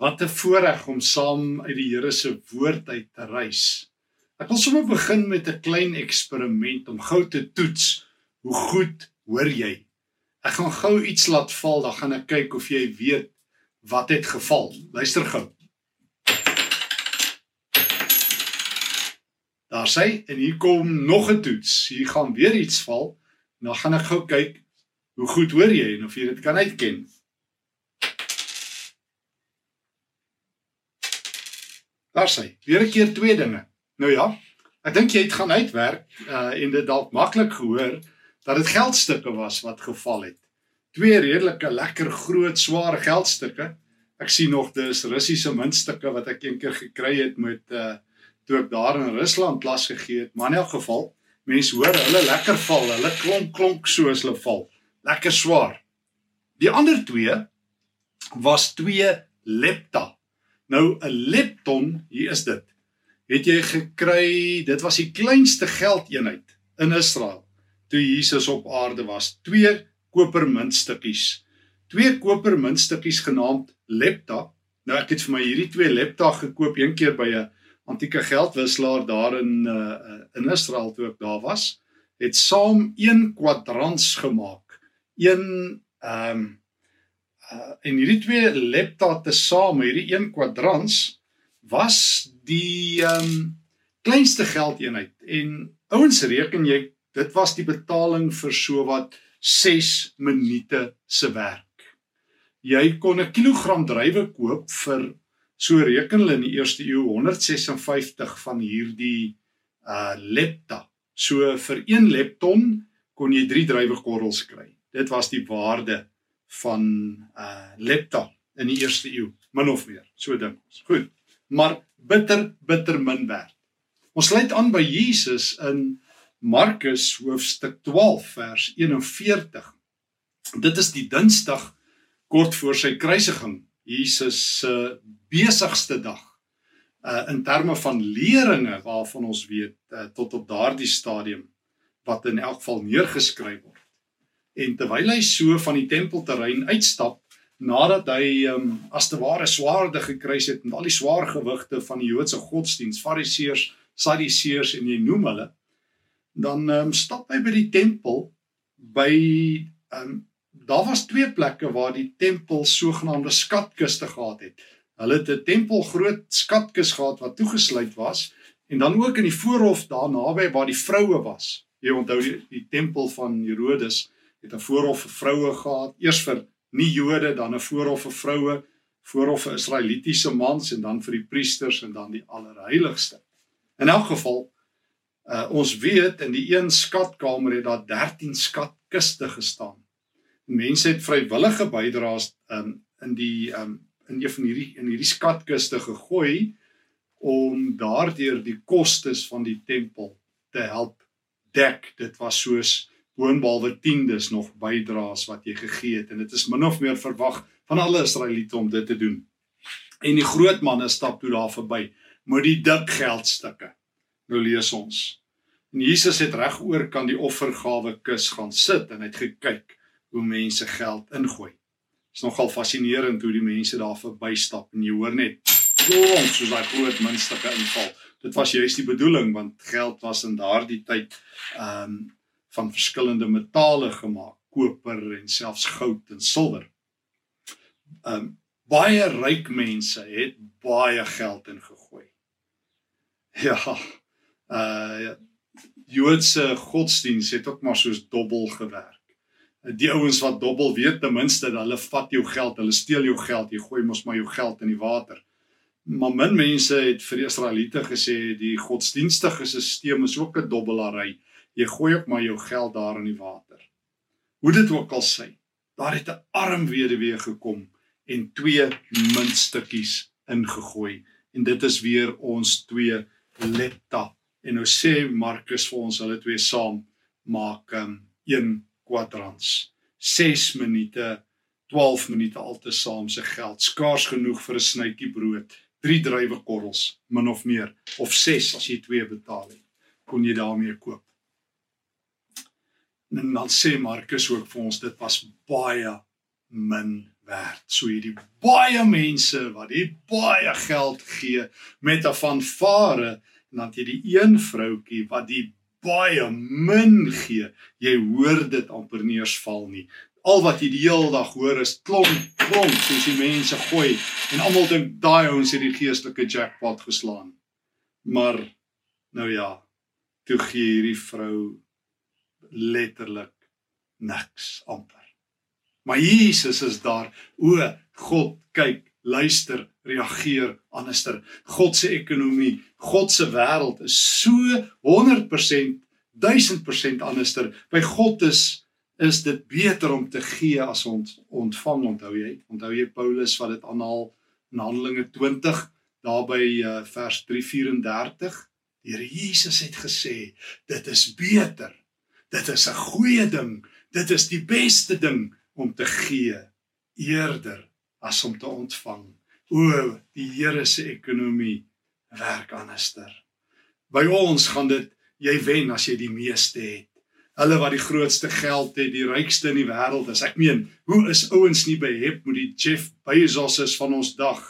Wat 'n voorreg om saam uit die Here se woord uit te reis. Ek wil sommer begin met 'n klein eksperiment om gou te toets hoe goed hoor jy. Ek gaan gou iets laat val, dan gaan ek kyk of jy weet wat het geval. Luister gou. Daar sê en hier kom nog 'n toets. Hier gaan weer iets val. Nou gaan ek gou kyk hoe goed hoor jy en of jy dit kan uitken. Daar sê, weer 'n keer twee dinge. Nou ja, ek dink jy het gaan uitwerk uh en dit dalk maklik gehoor dat dit geldstukke was wat geval het. Twee redelike lekker groot swaar geldstukke. Ek sien nog dis Russiese muntstukke wat ek eendag gekry het met uh toe ek daar in Rusland klas gegee het. Maar in elk geval, mense hoor hulle lekker val, hulle klonk klonk soos hulle val. Lekker swaar. Die ander twee was twee lepta Nou 'n lepton, hier is dit. Het jy gekry, dit was die kleinste geldeenheid in Israel toe Jesus op aarde was. Twee kopermuntstukkies. Twee kopermuntstukkies genaamd lepta. Nou ek het vir my hierdie twee lepta gekoop een keer by 'n antieke geldwisselaar daar in uh, in Israel toe ek daar was. Het saam 1 kwadrans gemaak. 1 ehm um, uh, en hierdie twee lepta te same, hierdie een kwadrans was die ehm um, kleinste geldeenheid en ouens reken jy dit was die betaling vir so wat 6 minute se werk. Jy kon 'n kilogram druiwe koop vir so reken hulle in die eerste eeu 156 van hierdie uh lepta. So vir 1 lepton kon jy 3 druiwekorrels kry. Dit was die waarde van uh lepta in die eerste eeu, min of meer, so dink ons. Goed. Maar bitter bitter min werd. Ons sluit aan by Jesus in Markus hoofstuk 12 vers 41. Dit is die Dinsdag kort voor sy kruisiging, Jesus se uh, besigste dag. Uh in terme van leringe waarvan ons weet uh, tot op daardie stadium wat in elk geval neergeskryf word. En terwyl hy so van die tempelterrein uitstap nadat hy um, as te ware swaarde gekruis het met al die swaar gewigte van die Joodse godsdiens, Fariseërs, Sadduseërs en jy noem hulle, dan um, stap hy by die tempel by um, daar was twee plekke waar die tempel sogenaamde skatkiste gehad het. Hulle het 'n tempel groot skatkis gehad wat toegesluit was en dan ook in die voorhof daar naby waar die vroue was. Jy onthou die, die tempel van Herodes het 'n voorhof vir vroue gehad, eers vir nie Jode, dan 'n voorhof vir vroue, voorhof vir Israelitiese mans en dan vir die priesters en dan die allerheiligste. In elk geval uh, ons weet in die een skatkamer het daar 13 skatkiste gestaan. Mense het vrywillige bydraes um, in die um, in een van hierdie in hierdie skatkiste gegooi om daardeur die kostes van die tempel te help dek. Dit was soos boonbehalwe tiendes nog bydraes wat jy gegee het en dit is min of meer verwag van alle Israeliete om dit te doen. En die groot manne stap toe daar verby met die dik geldstukke. Nou lees ons. En Jesus het reg oor kan die offergawe kus gaan sit en hy het gekyk hoe mense geld ingooi. Dit is nogal fascinerend hoe die mense daar verbystap en jy hoor net klonk soos daai groot muntstukke inval. Dit was juist die bedoeling want geld was in daardie tyd ehm um, van verskillende metale gemaak, koper en selfs goud en silwer. Um baie ryk mense het baie geld ingegooi. Ja. Uh Joodse godsdiens het ook maar soos dobbel gewerk. Die ouens wat dobbel weet ten minste dat hulle vat jou geld, hulle steel jou geld, jy gooi mos maar jou geld in die water. Maar min mense het vir die Israeliete gesê die godsdienstige stelsel is ook 'n dobbelary jy gooi op maar jou geld daar in die water. Hoe dit ook al sê, daar het 'n arm weduwee gekom en twee muntstukkies ingegooi en dit is weer ons twee lepta. En nou sê Markus vir ons hulle twee saam maak um, 1 kwadrans. 6 minute 12 minute altesaam se geld skaars genoeg vir 'n snytjie brood, 3 druiwekorrels min of meer of 6 as jy twee betaal het kon jy daarmee koop. En dan sê Markus ook vir ons dit was baie min werd. So hierdie baie mense wat die baie geld gee met 'n fanfare en dan jy die een vroutjie wat die baie min gee. Jy hoor dit amper nie eens val nie. Al wat jy die hele dag hoor is klomp klomp soos die mense gooi en almal dink daai ouens het die geestelike jackpot geslaan. Maar nou ja, toe gee hierdie vrou letterlik niks amper. Maar Jesus is daar. O God, kyk, luister, reageer anderster. God se ekonomie, God se wêreld is so 100% 1000% anderster. By God is is dit beter om te gee as ons ontvang, onthou jy? Onthou jy Paulus wat dit aanhaal in Handelinge 20 daarby uh, vers 334? Die Here Jesus het gesê, dit is beter. Dit is 'n goeie ding. Dit is die beste ding om te gee eerder as om te ontvang. O, die Here se ekonomie werk anderster. By ons gaan dit jy wen as jy die meeste het. Hulle wat die grootste geld het, die rykste in die wêreld is. Ek meen, hoe is ouens nie behep met die Jeff Bezos is van ons dag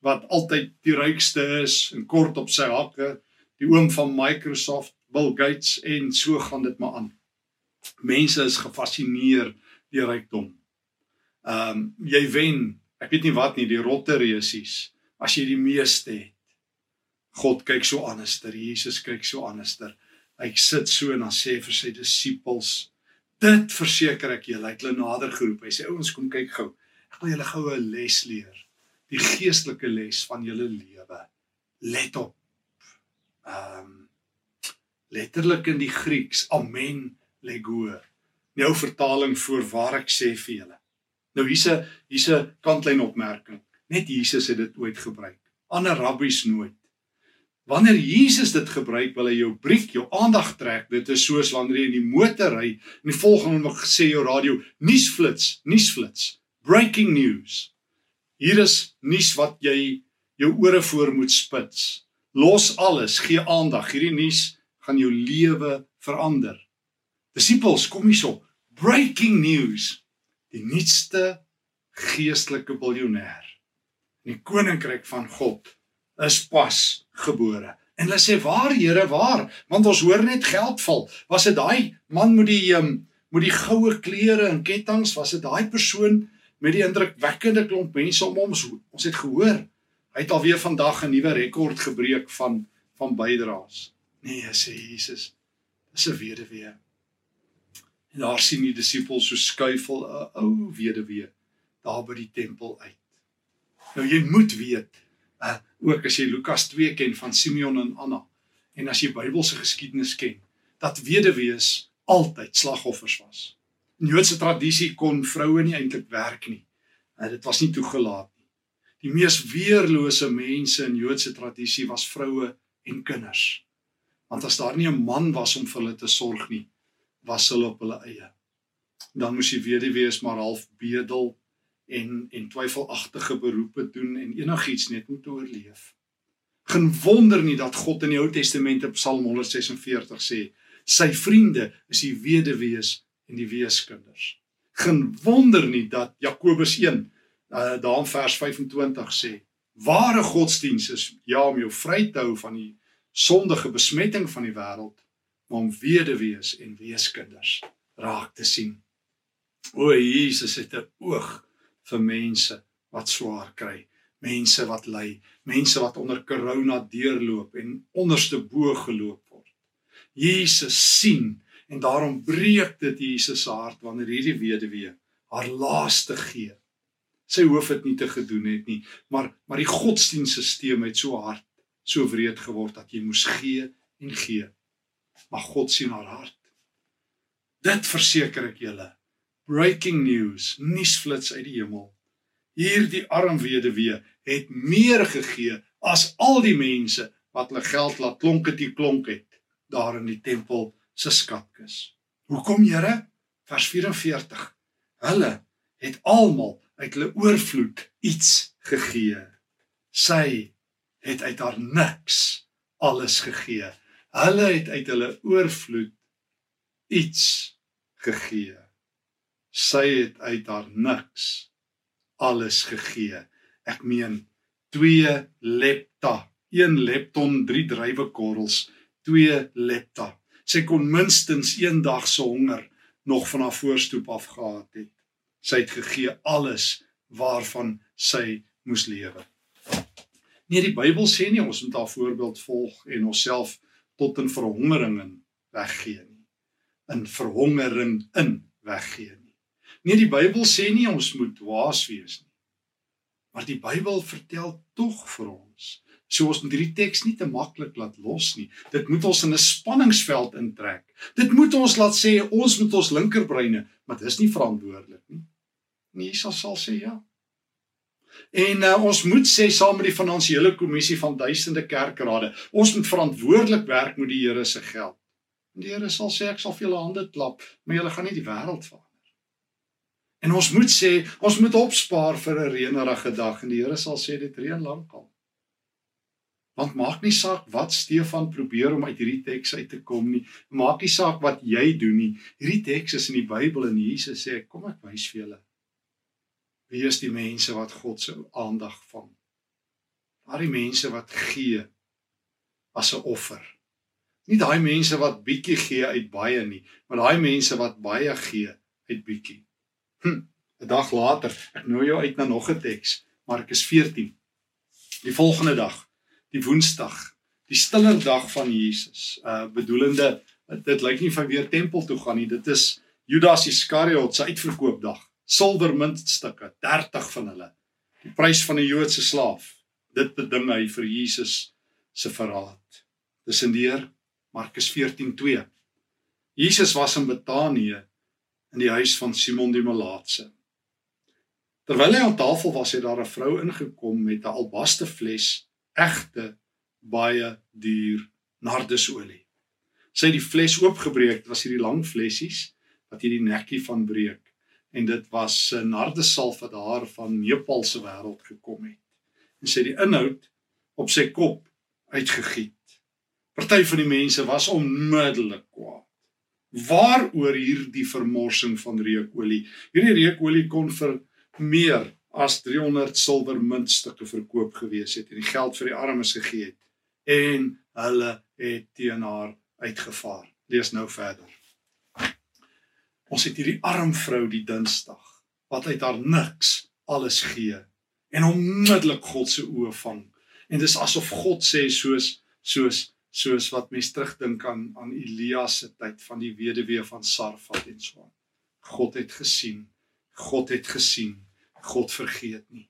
wat altyd die rykste is en kort op sy hakke, die oom van Microsoft, Bill Gates en so gaan dit maar aan. Mense is gefassineer die rykdom. Ehm um, jy wen, ek weet nie wat nie, die rotte reusies as jy die meeste het. God kyk so anderster, Jesus kyk so anderster. Hy sit so en dan sê vir sy disippels, dit verseker ek julle, hy het hulle nader geroep. Hy sê ouens kom kyk gou. Ek wil julle goue les leer. Die geestelike les van julle lewe. Let op. Ehm um, letterlik in die Grieks, amen lego jou vertaling voor waar ek sê vir julle. Nou hier's 'n hier's 'n kantlyn opmerking. Net Jesus het dit ooit gebruik. Ander rabbies nooit. Wanneer Jesus dit gebruik, wil hy jou briek, jou aandag trek. Dit is soos wanneer jy in die motor ry en die volgende nog gesê jou radio nuusflits, nuusflits. Breaking news. Hier is nuus wat jy jou ore voor moet spits. Los alles, gee aandag. Hierdie nuus gaan jou lewe verander. Disippels, kom hierso. Breaking news. Die nuutste geestelike biljoenêr in die koninkryk van God is pas gebore. En hulle sê: "Waar, Here, waar? Want ons hoor net geld val. Was dit daai man met die um, met die goue klere en kettinge? Was dit daai persoon met die indrukwekkende klomp mense om hom? Ons het gehoor hy het alweer vandag 'n nuwe rekord gebreek van van bydraes." Nee, sê Jesus. Dis 'n weduwee. En daar sien die disippels so skuifel 'n ou weduwee daar by die tempel uit. Nou jy moet weet, uh, ook as jy Lukas 2 ken van Simeon en Anna en as jy Bybelse geskiedenis ken, dat weduwees altyd slagoffers was. In Joodse tradisie kon vroue nie eintlik werk nie. Uh, dit was nie toegelaat nie. Die mees weerlose mense in Joodse tradisie was vroue en kinders. Want as daar nie 'n man was om vir hulle te sorg nie, was hulle op hulle eie. Dan moes die weduwees maar half bedel en en twyfelagtige beroepe doen en enigiets net om te oorleef. Geen wonder nie dat God in die Ou Testament op Psalm 146 sê, sy vriende is die weduwees en die weeskinders. Geen wonder nie dat Jakobus 1 uh, daar in vers 25 sê, ware godsdiens is ja om jou vry te hou van die sondige besmetting van die wêreld om weduwees en weeskinders raak te sien. O Jesus het 'n oog vir mense wat swaar kry, mense wat ly, mense wat onder korona deurloop en onderste bo geloop word. Jesus sien en daarom breek dit Jesus se hart wanneer hierdie weduwee haar laaste gee. Sy hoef dit nie te gedoen het nie, maar maar die godsdienstelsel het so hard, so wreed geword dat jy moes gee en gee maar God sien haar hart. Dit verseker ek julle. Breaking news, nuusflits uit die hemel. Hierdie arm weduwee het meer gegee as al die mense wat hulle geld laat klonk het, klonk het daar in die tempel se skatkis. Hoekom, Here? Vers 44. Hulle het almal uit hulle oorvloed iets gegee. Sy het uit haar niks alles gegee. Hulle het uit hulle oorvloed iets gegee. Sy het uit haar niks alles gegee. Ek meen 2 lepta, 1 lepton, 3 druiwekorrels, 2 lepta. Sy kon minstens een dag se honger nog van haar voorstoep af gehad het. Sy het gegee alles waarvan sy moes lewe. Nee, die Bybel sê nie ons moet haar voorbeeld volg en onsself tot in verhongering weggee nie. In verhongering in weggee nie. Nee, die Bybel sê nie ons moet waas wees nie. Maar die Bybel vertel tog vir ons So ons moet hierdie teks nie te maklik laat los nie. Dit moet ons in 'n spanningsveld intrek. Dit moet ons laat sê ons moet ons linkerbreine, maar dis nie verantwoordelik nie. Nee, Jesus sal sê ja. En uh, ons moet sê saam met die finansiële kommissie van duisende kerkrade, ons moet verantwoordelik werk met die Here se geld. En die Here sal sê ek sal vir julle hande klap, maar julle gaan nie die wêreld verander. En ons moet sê ons moet opspaar vir 'n reënerige dag en die Here sal sê dit reën lankal. Want maak nie saak wat Stefan probeer om uit hierdie teks uit te kom nie. Maak nie saak wat jy doen nie. Hierdie teks is in die Bybel en Jesus sê kom ek wys vir julle. Wie is die mense wat God se aandag vang? Daardie mense wat gee as 'n offer. Nie daai mense wat bietjie gee uit baie nie, maar daai mense wat baie gee uit bietjie. Hm, 'n Dag later, ek nooi jou uit na nog 'n teks, Markus 14. Die volgende dag die Woensdag, die stiller dag van Jesus. Uh bedoelende dit lyk nie van weer tempel toe gaan nie. Dit is Judas Iskariot se uitverkoopdag. Silwermuntstukke, 30 van hulle. Die prys van 'n Joodse slaaf. Dit beding hy vir Jesus se verraad. Dis in deur Markus 14:2. Jesus was in Betanië in die huis van Simon die Melaatse. Terwyl hy aan tafel was, het daar 'n vrou ingekom met 'n albaste fles egte baie duur nardusolie. Sy het die fles oopgebreek, dit was hierdie lang flessies wat hierdie nekkie van breek en dit was 'n nardesalf wat daar van Nepal se wêreld gekom het. En sy het die inhoud op sy kop uitgegiet. Party van die mense was onmiddellik kwaad. Waaroor hierdie vermorsing van reukolie? Hierdie reukolie kon vir meer as 300 silwer muntstukke verkoop gewees het en die geld vir die armes gegee het en hulle het teen haar uitgevaar. Lees nou verder. Ons het hierdie arm vrou die Dinsdag wat uit haar niks alles gee en onmiddellik God se oë vang. En dis asof God sê soos soos soos wat mens terugdink aan aan Elia se tyd van die weduwee van Sarfat en so aan. God het gesien. God het gesien God vergeet nie.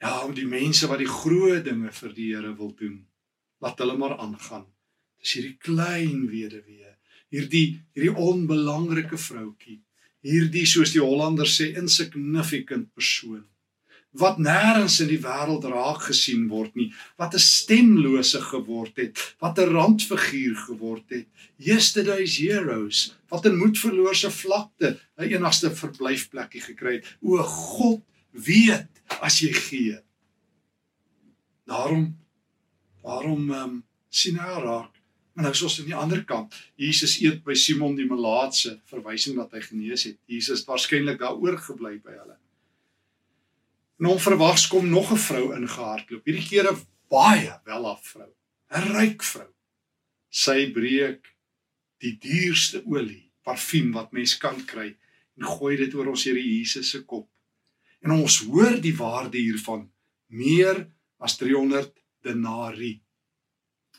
Ja, om die mense wat die groot dinge vir die Here wil doen, laat hulle maar aangaan. Dis hierdie klein weduwee, hierdie hierdie onbelangrike vroutkie, hierdie soos die Hollanders sê insignificant persoon wat nêrens in die wêreld raak gesien word nie, wat 'n stemlose geword het, wat 'n randfiguur geword het. Yesterday's heroes, wat in moedverloorse vlakte 'n enigste verblyfplekkie gekry het. O God, weet as jy gee. Daarom daarom um, sien hy raak. Maar nou soos aan die ander kant, Jesus eet by Simon die Melaatse, verwysing dat hy genees het. Jesus het waarskynlik daar oorgebly by hulle. En onverwags kom nog 'n vrou ingehardloop. Hierdie keer 'n baie welaf vrou, 'n ryk vrou. Sy breek die duurste olie, parfuum wat mens kan kry en gooi dit oor ons Here Jesus se kop. En ons hoor die waarde hiervan meer as 300 denari.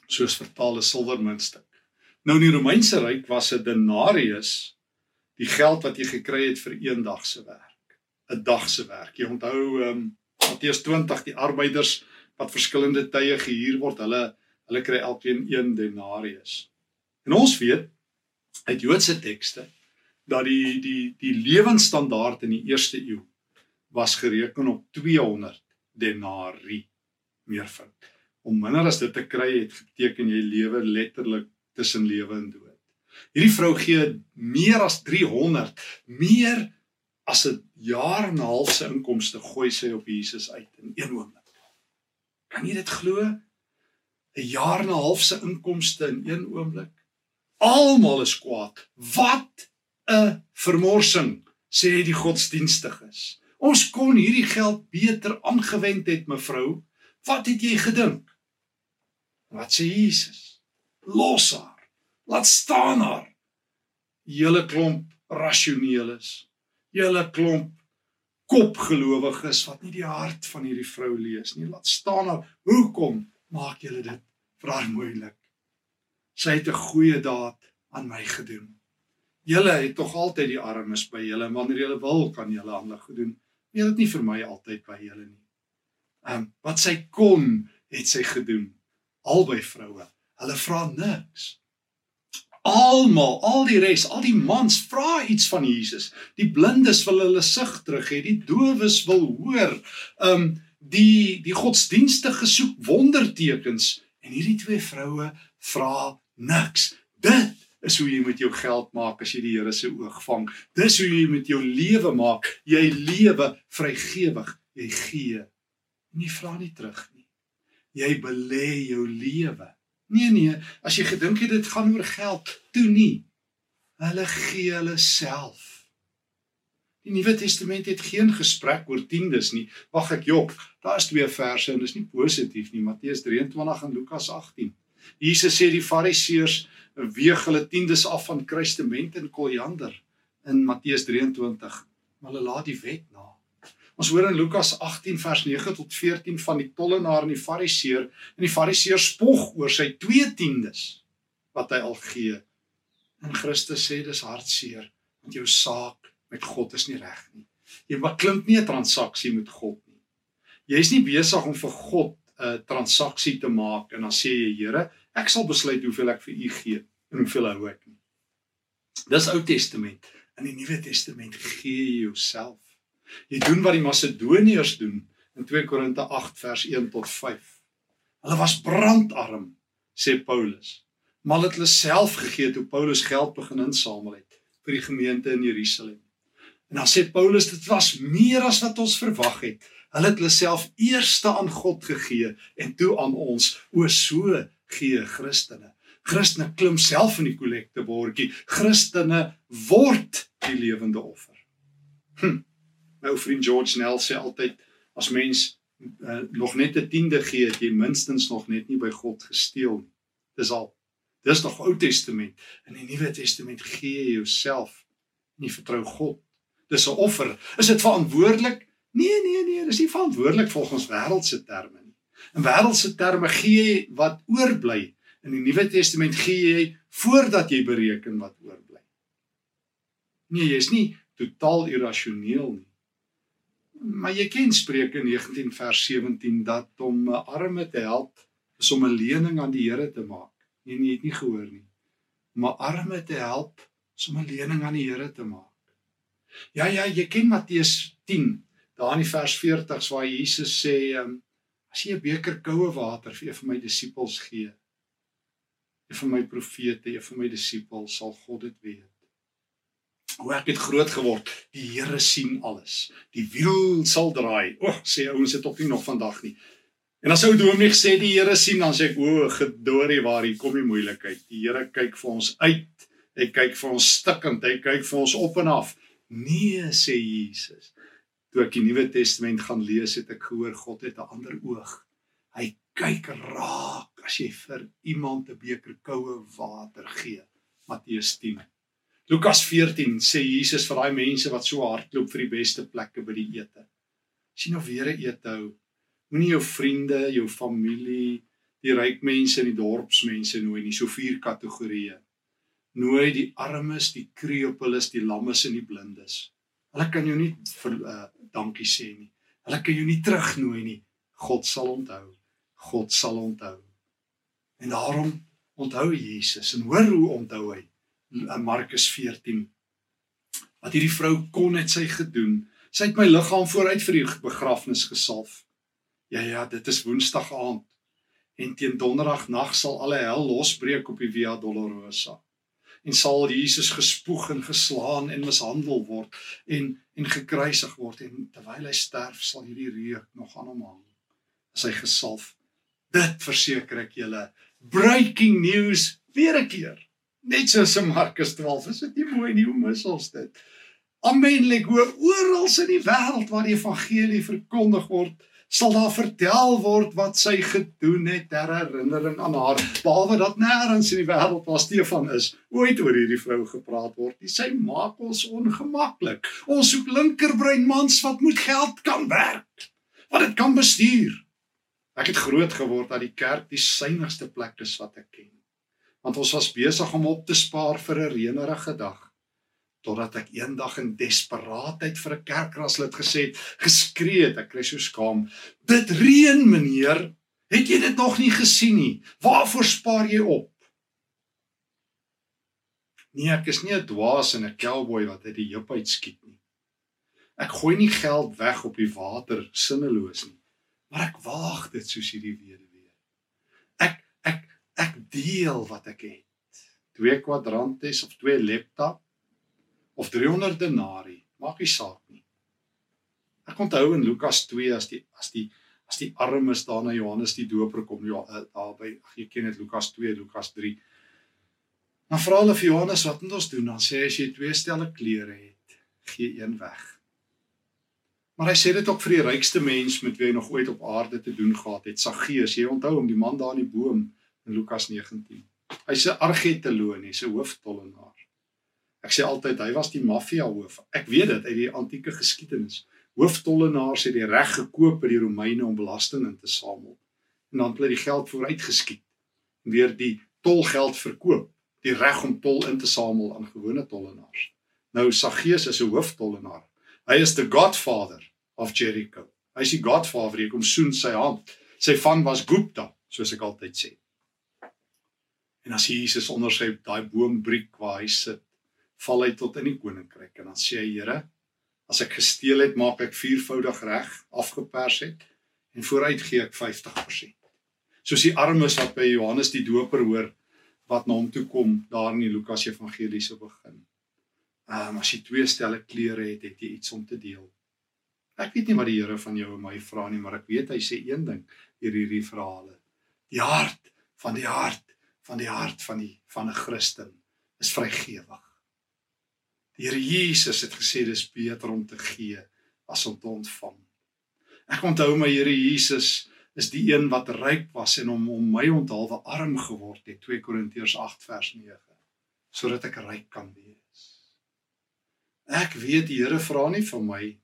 Soos vertaal 'n silwermuntstuk. Nou in die Romeinse ryk was 'n denarius die geld wat jy gekry het vir een dag se werk. 'n dag se werk. Jy onthou ehm um, Matteus 20 die arbeiders wat verskillende tye gehuur word, hulle hulle kry elkeen 1 denarius. En ons weet uit Joodse tekste dat die die die lewensstandaard in die eerste eeu was gereken op 200 denari meervoud. Om minder as dit te kry het beteken jy lewe letterlik tussen lewe en dood. Hierdie vrou gee meer as 300 meer as 'n jaar en 'n half se inkomste gooi sy op Jesus uit in een oomblik. Kan jy dit glo? 'n Jaar en 'n half se inkomste in een oomblik. Almal is kwaad. Wat 'n vermorsing, sê die godsdienstiges. Ons kon hierdie geld beter aangewend het, mevrou. Wat het jy gedink? Wat sê Jesus? Los haar. Laat staan haar. Julle klomp rasioneeles. Julle klomp kopgelowiges wat nie die hart van hierdie vrou lees nie. Laat staan haar. Hoekom maak julle dit vir haar moeilik? Sy het 'n goeie daad aan my gedoen. Julle het tog altyd die armes by julle, wanneer julle wil kan julle aan hulle gedoen. Jy het nie vir my altyd by julle nie. Ehm um, wat sy kon, het sy gedoen. Albei vroue. Hulle vra niks. Almal, al die res, al die mans vra iets van Jesus. Die blindes wil hulle sig terug hê, die dowes wil hoor. Um, die die godsdienstige soek wondertekens en hierdie twee vroue vra niks. Dit is hoe jy met jou geld maak as jy die Here se oog vang. Dis hoe jy met jou lewe maak. Jy lewe vrygewig. Jy gee. En jy vra nie terug nie. Jy belê jou lewe. Nee nee, as jy gedink het dit gaan oor geld, toe nie. Hulle gee hulle self. Die Nuwe Testament het geen gesprek oor tiendes nie. Wag ek jok, daar is twee verse en dis nie positief nie, Matteus 23 en Lukas 18. Jesus sê die Fariseërs weeg hulle tiendes af van kruistement en koljander in Matteus 23, maar hulle laat die wet na. Ons hoor in Lukas 18 vers 9 tot 14 van die tollenaar en die fariseer en die fariseer spog oor sy twee tiendes wat hy al gee. En Christus sê dis hartseer want jou saak met God is nie reg nie. Jy beklink nie 'n transaksie met God nie. Jy's nie besig om vir God 'n transaksie te maak en dan sê jy Here, ek sal besluit hoeveel ek vir u gee en hoeveel hou ek nie. Dis Ou Testament. In die Nuwe Testament gee jy jouself Jy doen wat die Macedoniërs doen in 2 Korinte 8 vers 1 tot 5. Hulle was brandarm, sê Paulus. Maar hulle het hulle self gegee toe Paulus geld begin insamel het vir die gemeente in Jerusalem. En dan sê Paulus dit was meer as wat ons verwag het. Hulle het hulle self eerste aan God gegee en toe aan ons. O so gee Christene. Christene klim self in die kollektebordjie. Christene word die lewende offer. Hm. Ou vriend George Nell sê altyd as mens uh, nog net 'n tiende gee, het jy minstens nog net nie by God gesteel nie. Dis al. Dis nog Ou Testament. In die Nuwe Testament gee jy jouself en jy vertrou God. Dis 'n offer. Is dit verantwoordelik? Nee, nee, nee, dis nie verantwoordelik volgens wêreldse terme nie. In wêreldse terme gee jy wat oorbly. In die Nuwe Testament gee jy voordat jy bereken wat oorbly. Nee, jy's nie totaal irrasioneel nie. Maar jy ken Spreuke 19 vers 17 dat om 'n arme te help is om 'n lening aan die Here te maak. Nee, jy het nie gehoor nie. Om 'n arme te help is om 'n lening aan die Here te maak. Ja ja, jy ken Matteus 10, daar in die vers 40s waar Jesus sê, um, as jy 'n beker koue water vir een van my disippels gee, een van my profete, een van my disippels, sal God dit weet hoe ek het groot geword. Die Here sien alles. Die wiel sal draai. O, oh, sê ouens dit op nie nog vandag nie. En as ou Dominee sê die Here sien, dan sê ek o, gedorie waar hier kom die moeilikheid. Die Here kyk vir ons uit. Hy kyk vir ons stikkend. Hy kyk vir ons op en af. Nee, sê Jesus. Toe ek die Nuwe Testament gaan lees, het ek gehoor God het 'n ander oog. Hy kyk raak as jy vir iemand 'n beker koue water gee. Matteus 10 Lukas 14 sê Jesus vir daai mense wat so hardloop vir die beste plekke by die ete. Sien of weer 'n ete hou. Moenie jou vriende, jou familie, die ryk mense en die dorpsmense nooi nie, so vier kategorieë. Nooi die armes, die krepeles, die lammes en die blindes. Hulle kan jou nie vir uh, dankie sê nie. Hulle kan jou nie terugnooi nie. God sal onthou. God sal onthou. En daarom onthou Jesus en hoor hoe onthou hy in Markus 14 wat hierdie vrou kon het sy gedoen. Sy het my liggaam vooruit vir die begrafnis gesalf. Ja ja, dit is Woensdag aand. En teen Donderdag nag sal alle hel losbreek op die Via Dolorosa. En sal Jesus gespoeg en geslaan en mishandel word en en gekruisig word en terwyl hy sterf sal hierdie reuk nog aan hom hang. As hy gesalf. Dit verseker ek julle. Breaking news weer 'n keer. Net soos in Markus 12, is dit nie mooi nie hoe mis ons dit. Amen. Hoor oral in die wêreld waar die evangelie verkondig word, sal daar vertel word wat sy gedoen het ter herinnering aan haar. Behalwe dat nêrens in die wêreld waar Stefan is, ooit oor hierdie vrou gepraat word. Die sy maak ons ongemaklik. Ons soek linkerbrein mans wat moet geld kan werk. Wat dit kan bestuur. Ek het groot geword dat die kerk die suiwigste plek is wat ek ken. Want ons was besig om op te spaar vir 'n reënerige dag totdat ek eendag in desperaatheid vir 'n kerkraslid gesê het, geskree het, ek kry so skaam. Dit reën, meneer. Het jy dit nog nie gesien nie? Waarvoor spaar jy op? Nee, ek is nie 'n dwaas en 'n cowboy wat uit die heup uit skiet nie. Ek gooi nie geld weg op die water sinneloos nie, maar ek waag dit soos hierdie weduwee. Ek deel wat ek het. 2 kwadrantes of 2 lepta of 300 denari, maak nie saak nie. Ek onthou in Lukas 2 as die as die as die armes daar na Johannes die Doper kom, ja, eh, daar by ag jy ken dit Lukas 2, Lukas 3. Dan vra hulle vir Johannes wat moet ons doen? Dan sê hy as jy twee stelle klere het, gee een weg. Maar hy sê dit ook vir die rykste mens met wie hy nog ooit op aarde te doen gehad het, Saggeus. Jy onthou hom, die man daar in die boom in Lukas 19. Hy's 'n argeteloon, hy's 'n hooftollenaar. Ek sê altyd hy was die maffia hoof. Ek weet dit uit die antieke geskiedenis. Hooftollenaars het die reg gekoop by die Romeine om belasting in te samel. En dan het hulle die geld vooruitgeskiet en weer die tolgeld verkoop, die reg om tol in te samel aan gewone tollenaars. Nou Saggeus is 'n hooftollenaar. Hy is the godfather of Jericho. Hy is die godfather, hy kom soen sy hand. Sy van was Gupta, soos ek altyd sê. En as Jesus onder sy daai boombriek waar hy sit, val hy tot in die koninkryk en dan sê hy Here as ek gesteel het maak ek viervoudig reg afgepers het en vooruit gee ek 50%. Soos die armes wat by Johannes die Doper hoor wat na hom toe kom daar in die Lukas Evangelie se begin. Ehm um, as jy twee stelle klere het, het jy iets om te deel. Ek weet nie wat die Here van jou en my vra nie, maar ek weet hy sê een ding deur hierdie verhale. Die hart van die hart van die hart van die van 'n Christen is vrygewig. Die Here Jesus het gesê dis beter om te gee as om te ontvang. Ek onthou my Here Jesus is die een wat ryk was en om om my onthaalwe arm geword het 2 Korintiërs 8 vers 9 sodat ek ryk kan wees. Ek weet die Here vra nie van my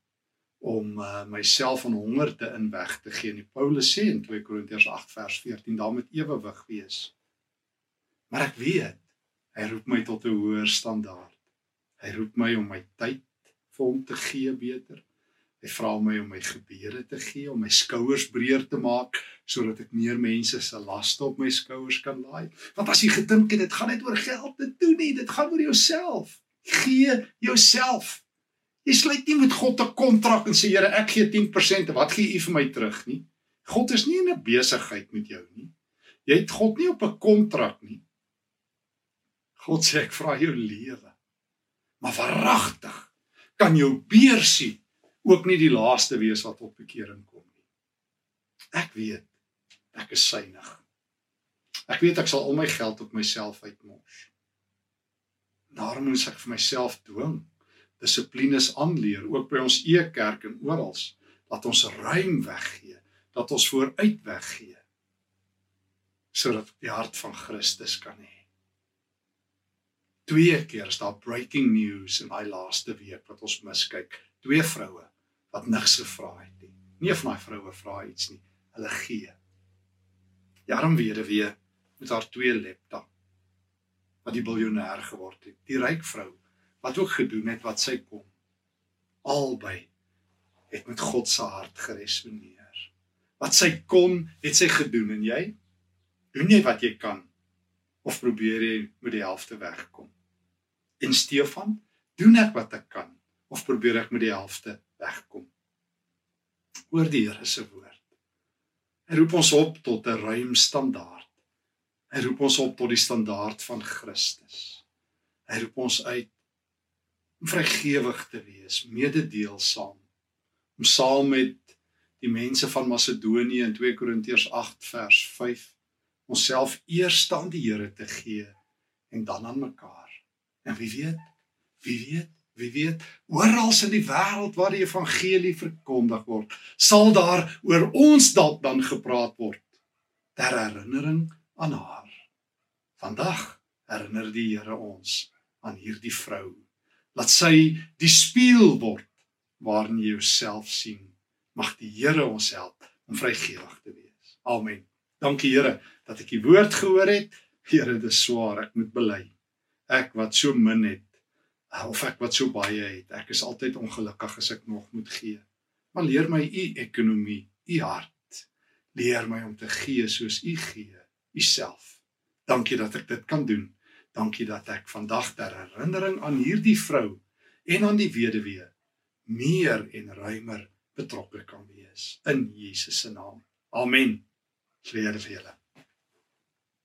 om uh, myself aan honger te inweg te gee nie. Paulus sê in 2 Korintiërs 8 vers 14 daar moet ewewig wees. Maar ek weet hy roep my tot 'n hoër standaard. Hy roep my om my tyd vir hom te gee beter. Hy vra my om my gebede te gee, om my skouers breër te maak sodat ek meer mense se laste op my skouers kan laai. Want as jy gedink het dit gaan net oor geld, dit doen nie, dit gaan oor jouself. Gee jouself. Jy sluit nie met God 'n kontrak en sê Here, ek gee 10%, wat gee U vir my terug nie? God is nie in 'n besigheid met jou nie. Jy het God nie op 'n kontrak nie. God sê ek vra jou lewe maar verragtig kan jou beursie ook nie die laaste wees wat op bekering kom nie. Ek weet ek is synig. Ek weet ek sal al my geld op myself uitmors. Daarom moet ek vir myself dwing dissiplines aanleer ook by ons e-kerk en oral dat ons ruim weggee, dat ons vooruit weggee sodat die hart van Christus kan hê. Twee keer is daar breaking news in daai laaste week wat ons miskyk. Twee vroue wat niks gevra het nie. Nie van daai vroue vra iets nie. Hulle gee. Die arm weduwee met haar twee lepta wat die biljoenêr geword het. Die ryk vrou wat ook gedoen het wat sy kon. Albei het met God se hart geresoneer. Wat sy kon, het sy gedoen en jy doen jy wat jy kan of probeer jy met die helfte wegkom? En Stefan, doen ek wat ek kan of probeer ek met die helfte wegkom? Oor die Here se woord. Hy roep ons op tot 'n ruim standaard. Hy roep ons op tot die standaard van Christus. Hy roep ons uit om vrygewig te wees, mededeelsaam, om saam met die mense van Macedonië in 2 Korintiërs 8 vers 5 onsself eers aan die Here te gee en dan aan mekaar. En wie weet, wie weet, Wie weet, oral in die wêreld waar die evangelie verkondig word, sal daar oor ons dalk dan gepraat word ter herinnering aan haar. Vandag herinner die Here ons aan hierdie vrou. Laat sy die spieël word waarin jy jouself sien. Mag die Here ons help om vrygewig te wees. Amen. Dankie Here dat ek die woord gehoor het. Here, dit is swaar, ek moet bely. Ek wat so min het of ek wat so baie het. Ek is altyd ongelukkig as ek nog moet gee. Maar leer my u ekonomie, u hart. Leer my om te gee soos u gee, u self. Dankie dat ek dit kan doen. Dankie dat ek vandag ter herinnering aan hierdie vrou en aan die weduwee meer en ruimer betrokke kan wees in Jesus se naam. Amen. Vrede vir julle.